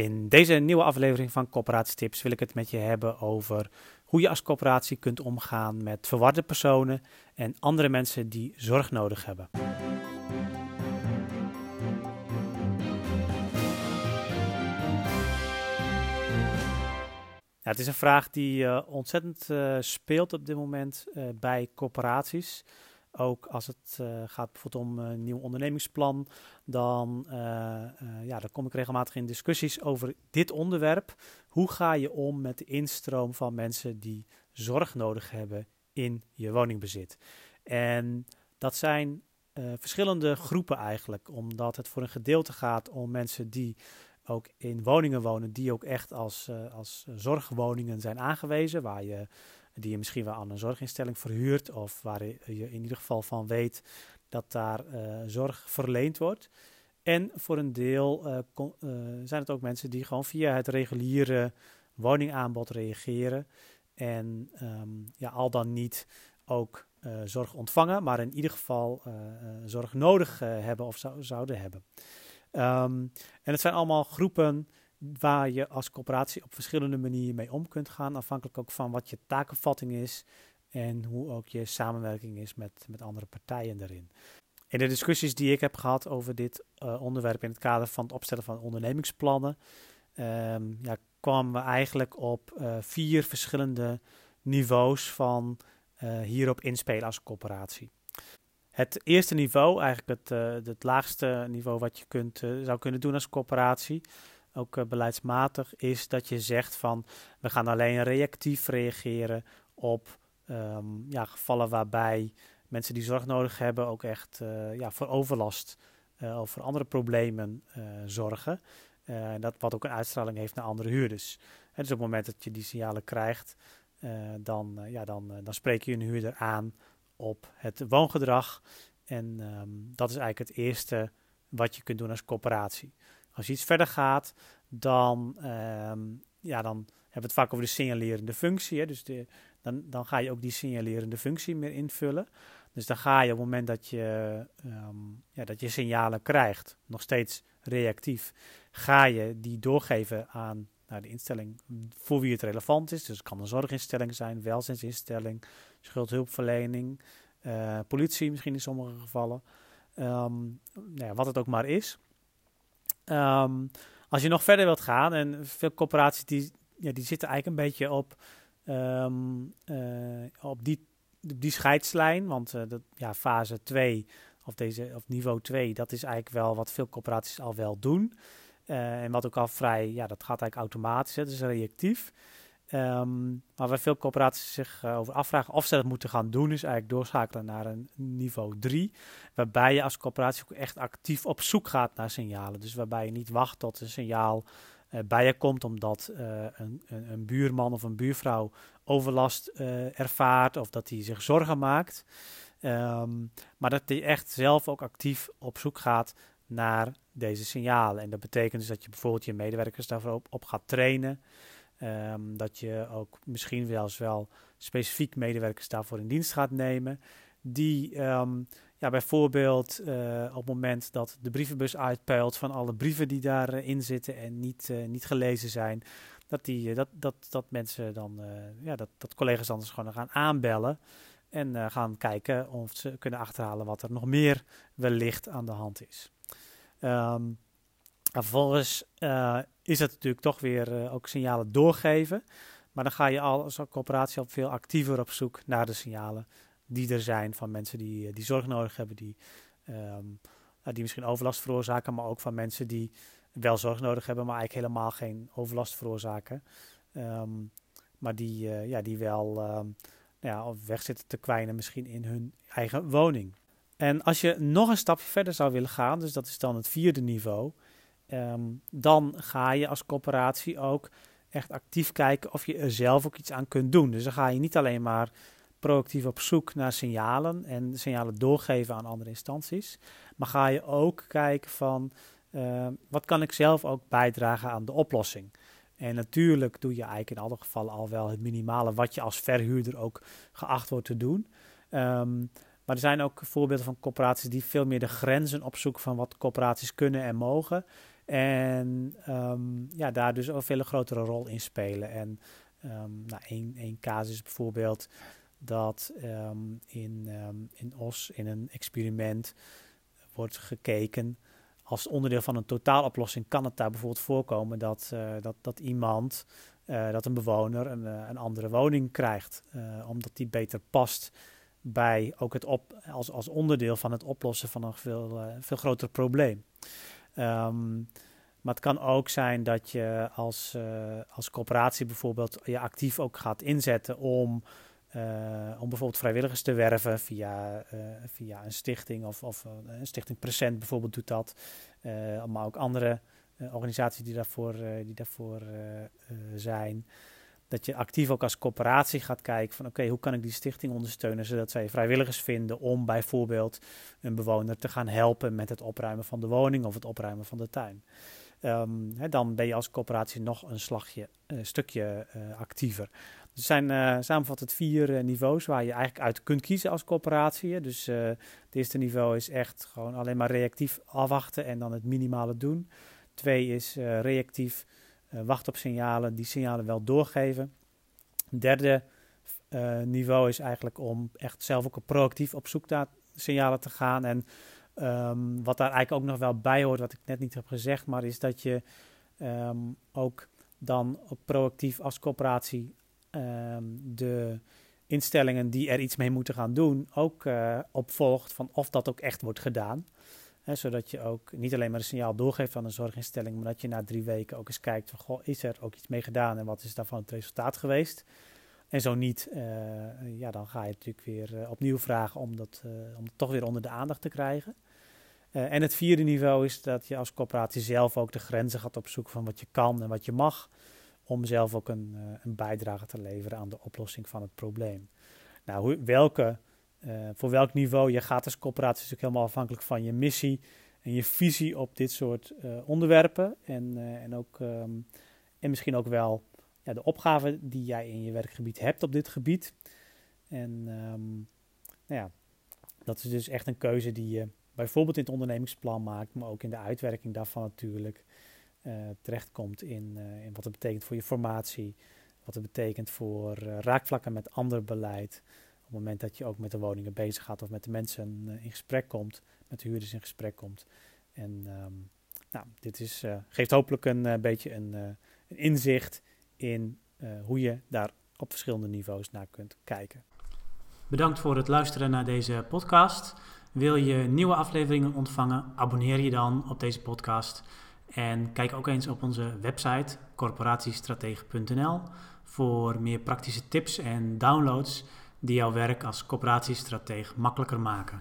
In deze nieuwe aflevering van Coöperatietips wil ik het met je hebben over hoe je als coöperatie kunt omgaan met verwarde personen en andere mensen die zorg nodig hebben. Ja, het is een vraag die uh, ontzettend uh, speelt op dit moment uh, bij corporaties. Ook als het uh, gaat bijvoorbeeld om een nieuw ondernemingsplan, dan, uh, uh, ja, dan kom ik regelmatig in discussies over dit onderwerp. Hoe ga je om met de instroom van mensen die zorg nodig hebben in je woningbezit? En dat zijn verschillende groepen eigenlijk, omdat het voor een gedeelte gaat om mensen die ook in woningen wonen, die ook echt als, als zorgwoningen zijn aangewezen, waar je die je misschien wel aan een zorginstelling verhuurt of waar je in ieder geval van weet dat daar uh, zorg verleend wordt. En voor een deel kon, uh, zijn het ook mensen die gewoon via het reguliere woningaanbod reageren en um, ja, al dan niet ook zorg ontvangen, maar in ieder geval zorg nodig hebben of zou, zouden hebben. Um, en het zijn allemaal groepen waar je als coöperatie op verschillende manieren mee om kunt gaan, afhankelijk ook van wat je takenvatting is en hoe ook je samenwerking is met, met andere partijen erin. In de discussies die ik heb gehad over dit uh, onderwerp in het kader van het opstellen van ondernemingsplannen, um, ja, kwamen we eigenlijk op uh, vier verschillende niveaus van uh, hierop inspelen als coöperatie. Het eerste niveau, eigenlijk het, het laagste niveau wat je kunt, zou kunnen doen als coöperatie, ook uh, beleidsmatig, is dat je zegt van we gaan alleen reactief reageren op um, ja, gevallen waarbij mensen die zorg nodig hebben ook echt uh, ja, voor overlast uh, of voor andere problemen zorgen. en dat wat ook een uitstraling heeft naar andere huurders. En dus op het moment dat je die signalen krijgt, dan, ja, dan, dan spreek je een huurder aan op het woongedrag. En um, dat is eigenlijk het eerste wat je kunt doen als coöperatie. Als je iets verder gaat, dan, um, ja, dan hebben we het vaak over de signalerende functie. Hè? Dus de, dan, dan ga je ook die signalerende functie meer invullen. Dus dan ga je op het moment dat je, um, ja, dat je signalen krijgt, nog steeds reactief, ga je die doorgeven aan naar de instelling voor wie het relevant is. Dus het kan een zorginstelling zijn, welzijnsinstelling, schuldhulpverlening, uh, politie misschien in sommige gevallen. Um, nou ja, wat het ook maar is. Um, als je nog verder wilt gaan, en veel corporaties die, ja, die zitten eigenlijk een beetje op, um, uh, op, die, die scheidslijn. Want uh, dat, ja, fase 2 of, deze, of niveau 2, dat is eigenlijk wel wat veel corporaties al wel doen. Uh, en wat ook al vrij, ja, dat gaat eigenlijk automatisch, hè, dat is reactief. Maar waar veel corporaties zich uh, over afvragen of ze dat moeten gaan doen, is eigenlijk doorschakelen naar een niveau 3. Waarbij je als corporatie ook echt actief op zoek gaat naar signalen. Dus waarbij je niet wacht tot een signaal uh, bij je komt omdat uh, een, een, een, buurman of een buurvrouw overlast ervaart of dat hij zich zorgen maakt. Um, maar dat hij echt zelf ook actief op zoek gaat naar deze signalen. En dat betekent dus dat je bijvoorbeeld je medewerkers daarvoor op gaat trainen. Um, dat je ook misschien eens wel specifiek medewerkers daarvoor in dienst gaat nemen. Die um, ja, bijvoorbeeld uh, op het moment dat de brievenbus uitpuilt van alle brieven die daarin zitten en niet, uh, niet gelezen zijn, dat, die, dat, dat, dat mensen dan, ja, dat, dat collega's anders gewoon gaan aanbellen en gaan kijken of ze kunnen achterhalen wat er nog meer wellicht aan de hand is. Um, vervolgens is het natuurlijk toch weer uh, ook signalen doorgeven. Maar dan ga je al als coöperatie al veel actiever op zoek naar de signalen die er zijn van mensen die, eh, die zorg nodig hebben, die, um, die misschien overlast veroorzaken, maar ook van mensen die wel zorg nodig hebben, maar eigenlijk helemaal geen overlast veroorzaken. Um, maar die, ja, die wel um, ja, weg zitten te kwijnen misschien in hun eigen woning. En als je nog een stapje verder zou willen gaan, dus dat is dan het vierde niveau, um, dan ga je als coöperatie ook echt actief kijken of je er zelf ook iets aan kunt doen. Dus dan ga je niet alleen maar proactief op zoek naar signalen en signalen doorgeven aan andere instanties, maar ga je ook kijken van uh, wat kan ik zelf ook bijdragen aan de oplossing. En natuurlijk doe je eigenlijk in alle gevallen al wel het minimale wat je als verhuurder ook geacht wordt te doen. Um, maar er zijn ook voorbeelden van corporaties die veel meer de grenzen opzoeken van wat corporaties kunnen en mogen. En um, ja, daar dus een veel grotere rol in spelen. En um, nou, één, één casus bijvoorbeeld dat um, in, in Os in een experiment wordt gekeken als onderdeel van een totaaloplossing kan het daar bijvoorbeeld voorkomen dat, uh, dat, dat iemand, uh, dat een bewoner een, uh, een andere woning krijgt, omdat die beter past bij ook het op, als, als onderdeel van het oplossen van een veel, veel groter probleem. Um, maar het kan ook zijn dat je als, als corporatie bijvoorbeeld je actief ook gaat inzetten om uh, om bijvoorbeeld vrijwilligers te werven via, uh, via een stichting of, of een stichting Present bijvoorbeeld doet dat. maar ook andere organisaties die daarvoor, die daarvoor zijn. Dat je actief ook als coöperatie gaat kijken van oké, hoe kan ik die stichting ondersteunen zodat zij vrijwilligers vinden om bijvoorbeeld een bewoner te gaan helpen met het opruimen van de woning of het opruimen van de tuin. Hè, dan ben je als coöperatie nog een slagje, stukje actiever. Er zijn uh, samenvattend vier uh, niveaus waar je eigenlijk uit kunt kiezen als coöperatie. Dus het eerste niveau is echt gewoon alleen maar reactief afwachten en dan het minimale doen. Twee is reactief wachten op signalen, die signalen wel doorgeven. Derde niveau is eigenlijk om echt zelf ook proactief op zoek naar signalen te gaan. En um, wat daar eigenlijk ook nog wel bij hoort, wat ik net niet heb gezegd, maar is dat je um, ook dan proactief als coöperatie um, de instellingen die er iets mee moeten gaan doen ook uh, opvolgt van of dat ook echt wordt gedaan. Zodat je ook niet alleen maar een signaal doorgeeft aan een zorginstelling, maar dat je na drie weken ook eens kijkt van goh, is er ook iets mee gedaan en wat is daarvan het resultaat geweest. En zo niet, uh, ja, dan ga je natuurlijk weer uh, opnieuw vragen om dat, om het toch weer onder de aandacht te krijgen. en het vierde niveau is dat je als corporatie zelf ook de grenzen gaat opzoeken van wat je kan en wat je mag om zelf ook een, een, bijdrage te leveren aan de oplossing van het probleem. Nou, welke, uh, voor welk niveau je gaat als coöperatie natuurlijk helemaal afhankelijk van je missie en je visie op dit soort uh, onderwerpen. En, en, ook, um, en misschien ook wel ja, de opgave die jij in je werkgebied hebt op dit gebied. En um, nou ja, dat is dus echt een keuze die je bijvoorbeeld in het ondernemingsplan maakt, maar ook in de uitwerking daarvan natuurlijk terechtkomt in, in wat het betekent voor je formatie, wat het betekent voor raakvlakken met ander beleid. Op het moment dat je ook met de woningen bezig gaat of met de mensen in gesprek komt, met de huurders in gesprek komt. En um, nou, dit is, geeft hopelijk een beetje een, een, inzicht in hoe je daar op verschillende niveaus naar kunt kijken. Bedankt voor het luisteren naar deze podcast. Wil je nieuwe afleveringen ontvangen? Abonneer je dan op deze podcast. En kijk ook eens op onze website corporatiestratege.nl voor meer praktische tips en downloads die jouw werk als corporatiestratege makkelijker maken.